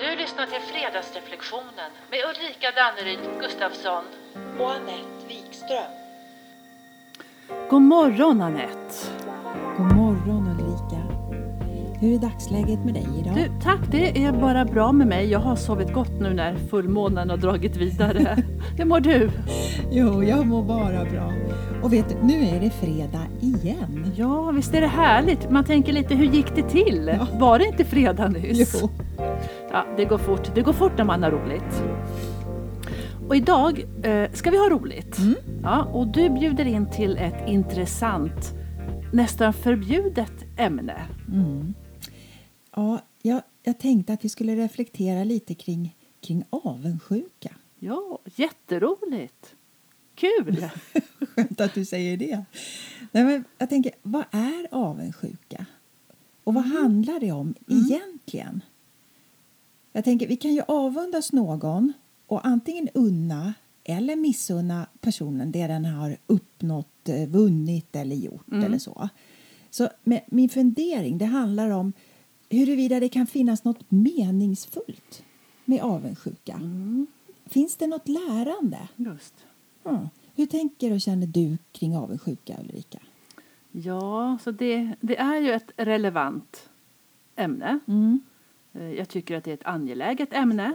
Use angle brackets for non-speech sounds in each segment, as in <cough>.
Du lyssnar till Fredagsreflektionen med Ulrika Danneryd Gustafsson. och Anette Wikström. God morgon Anette! God morgon Ulrika. Hur är dagsläget med dig idag? Du, tack, det är bara bra med mig. Jag har sovit gott nu när fullmånen har dragit vidare. <laughs> Hur mår du? Jo, jag mår bara bra. Och vet du, nu är det fredag igen. Ja, visst är det härligt. Man tänker lite, hur gick det till? Ja. Var det inte fredag nyss? Jo. Ja, det går fort. Det går fort när man har roligt. Och idag eh, ska vi ha roligt. Mm. Ja, och du bjuder in till ett intressant, nästan förbjudet ämne. Mm. Ja, jag, jag tänkte att vi skulle reflektera lite kring, kring avundsjuka. Ja, jätteroligt. Kul! <laughs> Skönt att du säger det. Nej, men jag tänker, vad är avundsjuka? Och vad handlar det om egentligen? Jag tänker, vi kan ju avundas någon och antingen unna eller missunna personen det den har uppnått, eh, vunnit eller gjort eller så. Så min fundering, det handlar om huruvida det kan finnas något meningsfullt med avundsjuka. Finns det något lärande? Just. Mm. Hur tänker och känner du kring avundsjuka, Ulrika? Ja, så det, det är ju ett relevant ämne. Mm. Eh, Jag tycker att det är ett angeläget ämne.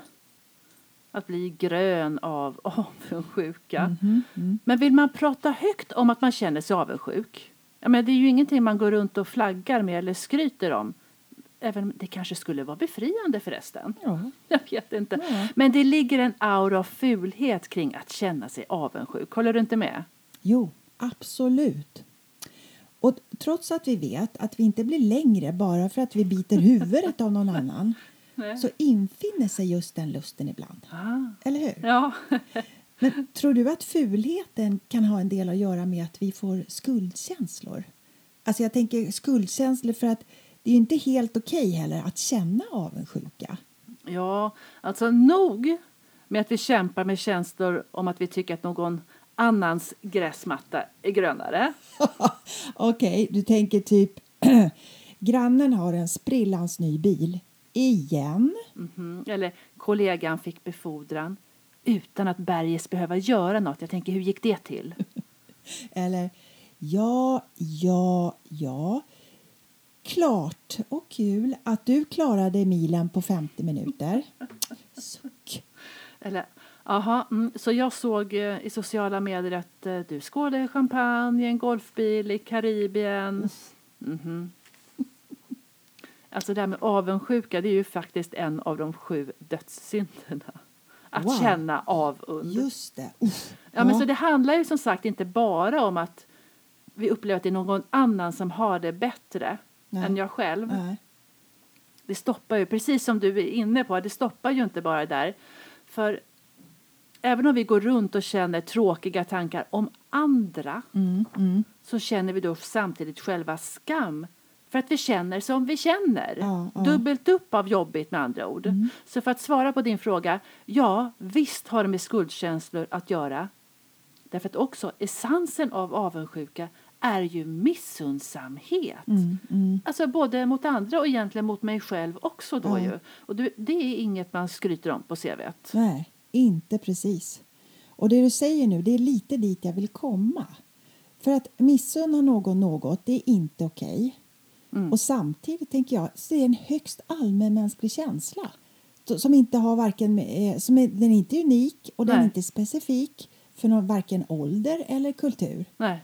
Att bli grön av <laughs> avundsjuka. Mm-hmm. Men vill man prata högt om att man känner sig avundsjuk? Ja, men det är ju ingenting man går runt och flaggar med eller skryter om. Även om det kanske skulle vara befriande förresten. Ja. <laughs> Jag vet inte. Ja. Men det ligger en aura av fulhet kring att känna sig avundsjuk. Håller du inte med? Jo, absolut. Och trots att vi vet att vi inte blir längre bara för att vi biter huvudet av någon annan <laughs> så infinner sig just den lusten ibland. Ah. Eller hur? Ja. <laughs> Men tror du att fulheten kan ha en del att göra med att vi får skuldkänslor? Alltså jag tänker skuldkänslor för att det är inte helt okej heller att känna avundsjuka. Ja, alltså nog med att vi kämpar med känslor om att vi tycker att någon annans gräsmatta är grönare. <laughs> Okej, du tänker typ <clears throat> grannen har en sprillans ny bil. Igen? Mhm. Eller kollegan fick befordran utan att Berges behöva göra något. Jag tänker, hur gick det till? <laughs> Eller ja, ja, ja. Klart och kul att du klarade milen på 50 minuter. <laughs> Suck. Eller, aha, mm, så jag såg eh, i sociala medier att eh, du skådade champagne i en golfbil i Karibien. Mhm. Alltså det här med avundsjuka, det är ju faktiskt en av de sju dödssynderna. Att Wow. känna avund. Just det. Ja, men så det handlar ju som sagt inte bara om att vi upplever att det är någon annan som har det bättre Nej. än jag själv. Nej. Det stoppar ju, precis som du är inne på, det stoppar ju inte bara där. För även om vi går runt och känner tråkiga tankar om andra Mm, mm. så känner vi då samtidigt själva skam för att vi känner som vi känner. Ja, ja. Dubbelt upp av jobbigt med andra ord. Så för att svara på din fråga, ja visst har det med skuldkänslor att göra. Därför att också essensen av avundsjuka är ju missundsamhet. Mm, mm. Alltså både mot andra och egentligen mot mig själv också då Ja. ju. Och det, det är inget man skryter om på CVt. Nej, inte precis. Och det du säger nu, det är lite dit jag vill komma. För att missunna någon något, det är inte okej. Mm. Och samtidigt tänker jag, så är det en högst allmänmänsklig känsla. Som inte har varken, eh, som är, den är inte unik och den är Nej. inte specifik för någon, varken ålder eller kultur. Nej.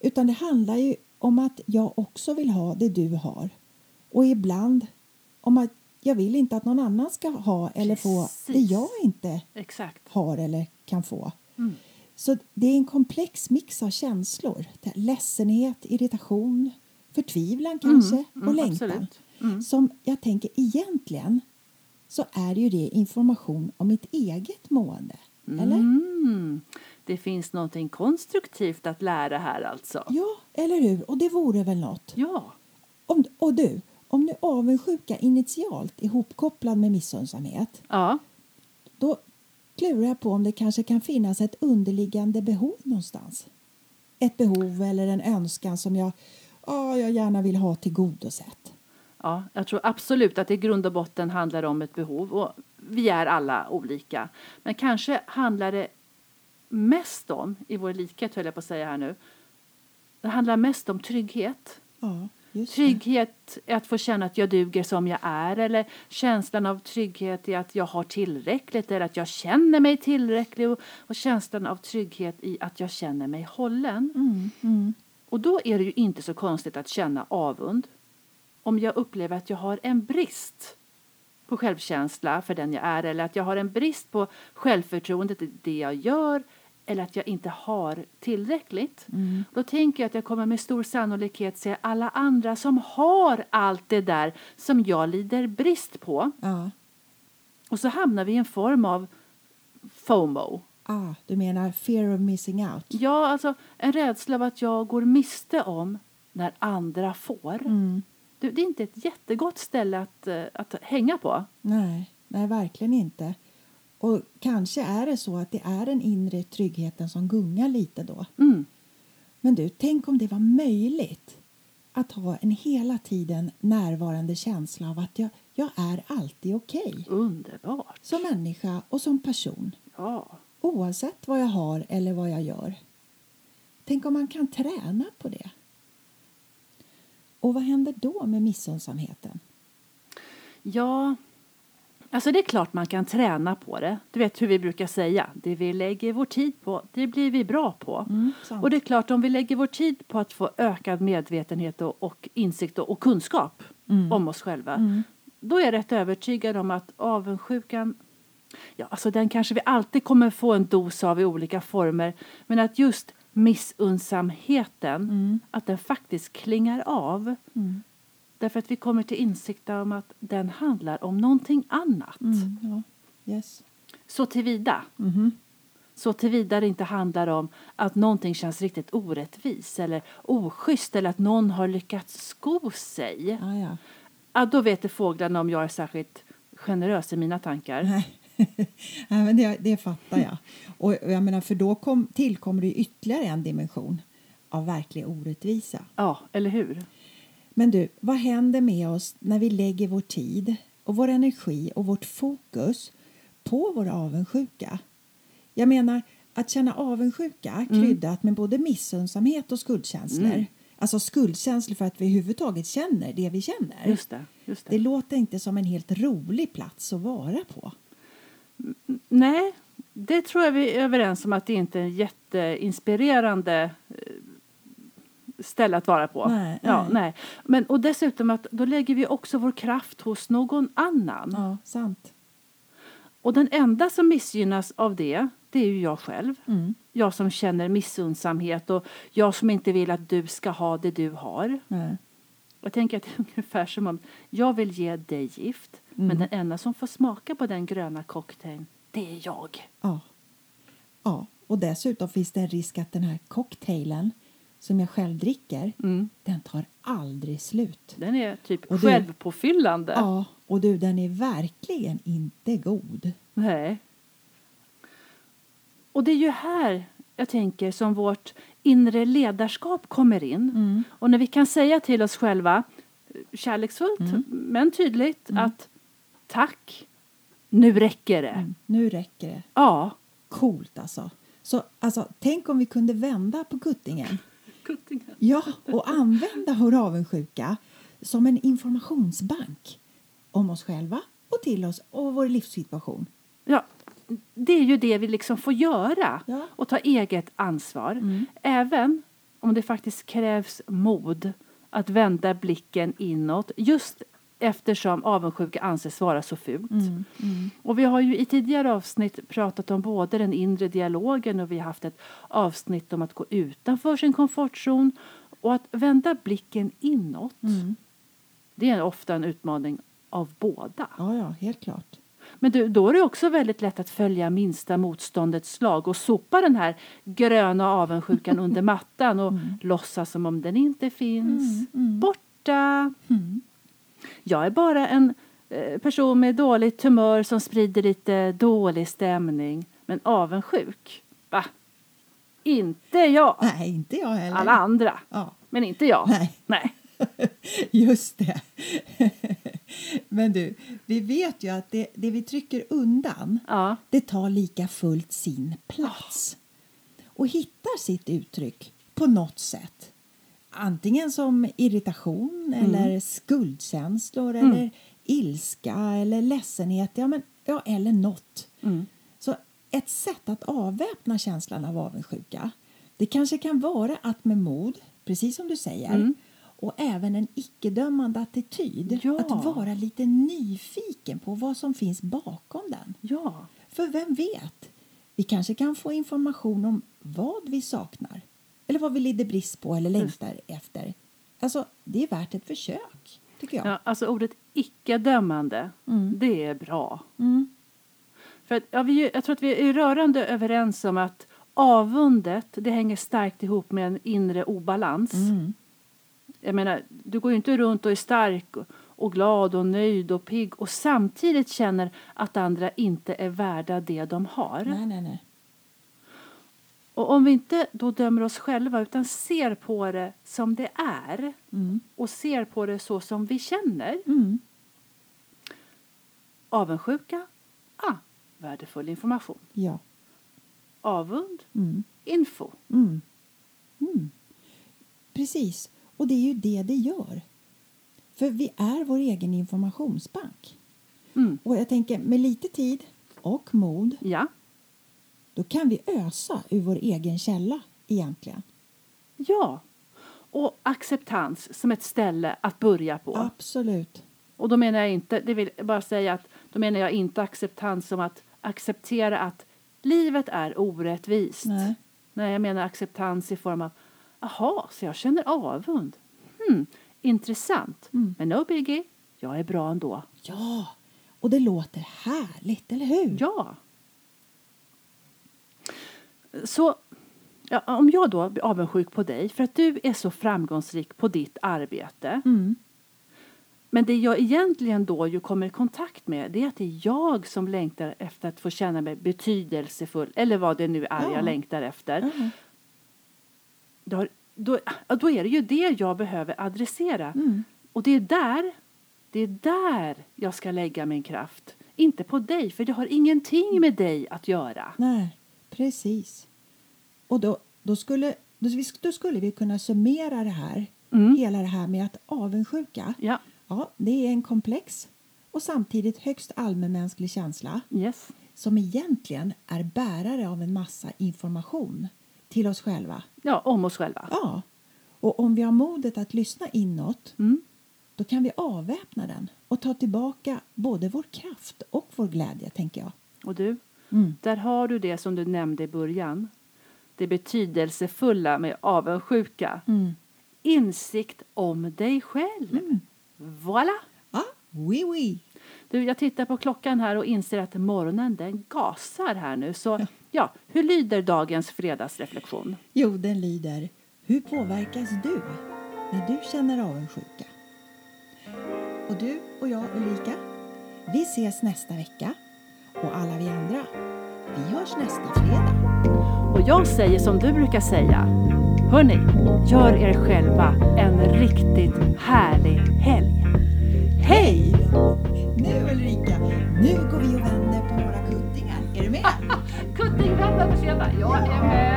Utan det handlar ju om att jag också vill ha det du har. Och ibland om att jag vill inte att någon annan ska ha eller få det Precis. jag inte Exakt. har eller kan få. Mm. Så det är en komplex mix av känslor. Det Ledsenhet, irritation, förtvivlan kanske mm, och längtan. Mm. Som jag tänker egentligen så är ju det information om mitt eget mående. Eller? Mm. Det finns någonting konstruktivt att lära här alltså. Ja, eller hur? Och det vore väl något. Ja. Om, och du, om nu avundsjuka initialt är ihopkopplad med missundsamhet Ja. då klurar jag på om det kanske kan finnas ett underliggande behov någonstans. Ett behov eller en önskan som jag, ja, jag gärna vill ha tillgodosett. Ja, jag tror absolut att det i grund och botten handlar om ett behov och vi är alla olika. Men kanske handlar det mest om, i vår likhet höll jag på att säga här nu, det handlar mest om trygghet. Ja. Trygghet är att få känna att jag duger som jag är eller känslan av trygghet är att jag har tillräckligt eller att jag känner mig tillräcklig och, och känslan av trygghet i att jag känner mig hållen. Mm, mm. Och då är det ju inte så konstigt att känna avund om jag upplever att jag har en brist på självkänsla för den jag är eller att jag har en brist på självförtroende till det jag gör eller att jag inte har tillräckligt. Mm. Då tänker jag att jag kommer med stor sannolikhet se alla andra som har allt det där som jag lider brist på. Ja. Och så hamnar vi i en form av FOMO. Ah, du menar fear of missing out? Ja, alltså en rädsla av att jag går miste om när andra får. Mm. Du, det är inte ett jättegott ställe att, eh, att hänga på. Nej, nej, verkligen inte. Och kanske är det så att det är den inre tryggheten som gungar lite då. Mm. Men du, tänk om det var möjligt att ha en hela tiden närvarande känsla av att jag, jag är alltid okej. Underbart. Som människa och som person. Ja. Oavsett vad jag har eller vad jag gör. Tänk om man kan träna på det. Och vad händer då med missunnsamheten? Ja, alltså det är klart man kan träna på det. Du vet hur vi brukar säga, det vi lägger vår tid på, det blir vi bra på. sant. Och det är klart, om vi lägger vår tid på att få ökad medvetenhet och, och insikt och, och kunskap om oss själva, då är jag rätt övertygad om att avundsjukan Ja, alltså den kanske vi alltid kommer få en dos av i olika former. Men att just missunnsamheten, att den faktiskt klingar av. Därför att vi kommer till insikt om att den handlar om någonting annat. Mm, ja. Yes. Så tillvida. Så tillvida det inte handlar om att någonting känns riktigt orättvis eller oschysst eller att någon har lyckats sko sig. Ah, ja. Ja, då vet det fåglarna om jag är särskilt generös i mina tankar. Nej. <laughs> Nej, men det, det fattar jag. Och jag menar, för då kom, tillkommer det ytterligare en dimension av verklig orättvisa. Ja, eller hur? Men du, vad händer med oss när vi lägger vår tid och vår energi och vårt fokus på vår avundsjuka? Jag menar, att känna avundsjuka kryddat med både missunnsamhet och skuldkänslor. Alltså skuldkänslor för att vi överhuvudtaget känner det vi känner. Just det. Just det. Det låter inte som en helt rolig plats att vara på. Nej, det tror jag vi är överens om att det inte är en jätteinspirerande ställe att vara på. Nej, ja, nej. nej. Men, och dessutom att då lägger vi också vår kraft hos någon annan. Ja, sant. Och den enda som missgynnas av det, det är ju jag själv. Mm. Jag som känner missunnsamhet och jag som inte vill att du ska ha det du har. Nej. Jag tänker att det är ungefär som om jag vill ge dig gift men den enda som får smaka på den gröna cocktailen, det är jag. Ja. ja. Och dessutom finns det en risk att den här cocktailen som jag själv dricker, den tar aldrig slut. Den är typ Och du- självpåfyllande. Ja, och du, den är verkligen inte god. Nej. Och det är ju här jag tänker som vårt inre ledarskap kommer in. Och när vi kan säga till oss själva kärleksfullt men tydligt att tack, nu räcker det. Nu räcker det. Ja. Coolt alltså. Så alltså, tänk om vi kunde vända på kuttingen. Ja, och använda vår avundsjuka som en informationsbank om oss själva och till oss och vår livssituation. Ja, det är ju det vi liksom får göra Ja. och ta eget ansvar. Även om det faktiskt krävs mod att vända blicken inåt just eftersom avundsjuka anses vara så fult. Och vi har ju i tidigare avsnitt pratat om både den inre dialogen och vi har haft ett avsnitt om att gå utanför sin komfortzon och att vända blicken inåt. Det är ofta en utmaning av båda. Ja, ja, helt klart. Men du, då är det också väldigt lätt att följa minsta motståndets lag och sopa den här gröna avundsjukan <laughs> under mattan och låtsas som om den inte finns. Borta! Jag är bara en eh, person med dåligt humör som sprider lite dålig stämning. Men avundsjuk? Va? Inte jag! Nej, inte jag heller. Alla andra. Ja. Men inte jag. Nej. Nej. <laughs> Just det. <laughs> Men du, vi vet ju att det, det vi trycker undan Ja. det tar lika fullt sin plats och hittar sitt uttryck på något sätt. Antingen som irritation eller skuldkänslor eller ilska eller ledsenhet ja, men, ja, eller något. Så ett sätt att avväpna känslan av avundsjuka det kanske kan vara att med mod, precis som du säger och även en icke-dömande attityd. Ja. Att vara lite nyfiken på vad som finns bakom den. Ja. För vem vet? Vi kanske kan få information om vad vi saknar eller vad vi lider brist på eller längtar efter. Alltså, det är värt ett försök, tycker jag. ja. Alltså ordet icke-dömande, det är bra. Mm. För att, ja, vi, jag tror att vi är rörande överens om att avundet det hänger starkt ihop med en inre obalans. Mm. Jag menar, du går ju inte runt och är stark och, och glad och nöjd och pigg och samtidigt känner att andra inte är värda det de har. Nej, nej, nej. Och om vi inte då dömer oss själva utan ser på det som det är Mm. och ser på det så som vi känner. Mm. Avundsjuka, ah, värdefull information. Ja. Avund, Mm. info. Mm. Mm. Precis. Och det är ju det det gör. För vi är vår egen informationsbank. Mm. Och jag tänker, med lite tid och mod Ja, då kan vi ösa ur vår egen källa egentligen. ja. Och acceptans som ett ställe att börja på. Absolut. Och då menar jag inte, det vill bara säga att då menar jag inte acceptans som att acceptera att livet är orättvist. Nej. Nej, jag menar acceptans i form av Jaha, så jag känner avund. Hmm, intressant. Mm. Men no biggie, jag är bra ändå. Ja, och det låter härligt, eller hur? Ja. Så ja, om jag då blir avundsjuk på dig för att du är så framgångsrik på ditt arbete. Mm. Men det jag egentligen då ju kommer i kontakt med det är att det är jag som längtar efter att få känna mig betydelsefull eller vad det nu är Ja. jag längtar efter. Ja. Då, då, då är det ju det jag behöver adressera. Mm. Och det är där det är där jag ska lägga min kraft. Inte på dig, för det har ingenting med dig att göra. Nej, precis. Och då, då, skulle, då, skulle vi kunna summera det här, Mm. hela det här med att avundsjuka, Ja, ja, det är en komplex och samtidigt högst allmänmänsklig känsla yes. som egentligen är bärare av en massa information till oss själva. Ja, om oss själva. Ja, och om vi har modet att lyssna inåt Mm. då kan vi avväpna den och ta tillbaka både vår kraft och vår glädje, tänker jag. Och du, Mm. där har du det som du nämnde i början. Det betydelsefulla med avundsjuka. Mm. Insikt om dig själv. Voilà! Ja, oui, oui. Du, jag tittar på klockan här och inser att morgonen den gasar här nu. Så ja, hur lyder dagens fredagsreflektion? Jo, den lyder Hur påverkas du när du känner avundsjuka? Och du och jag, Ulrika, vi ses nästa vecka. Och alla vi andra, vi hörs nästa fredag. Och jag säger som du brukar säga. Hörni, gör er själva en riktigt härlig helg. Hej! Nu Ulrika, nu går vi och vänder på några kuttingar. Är du med? <laughs> Kuttingvändande fredag, jag är med!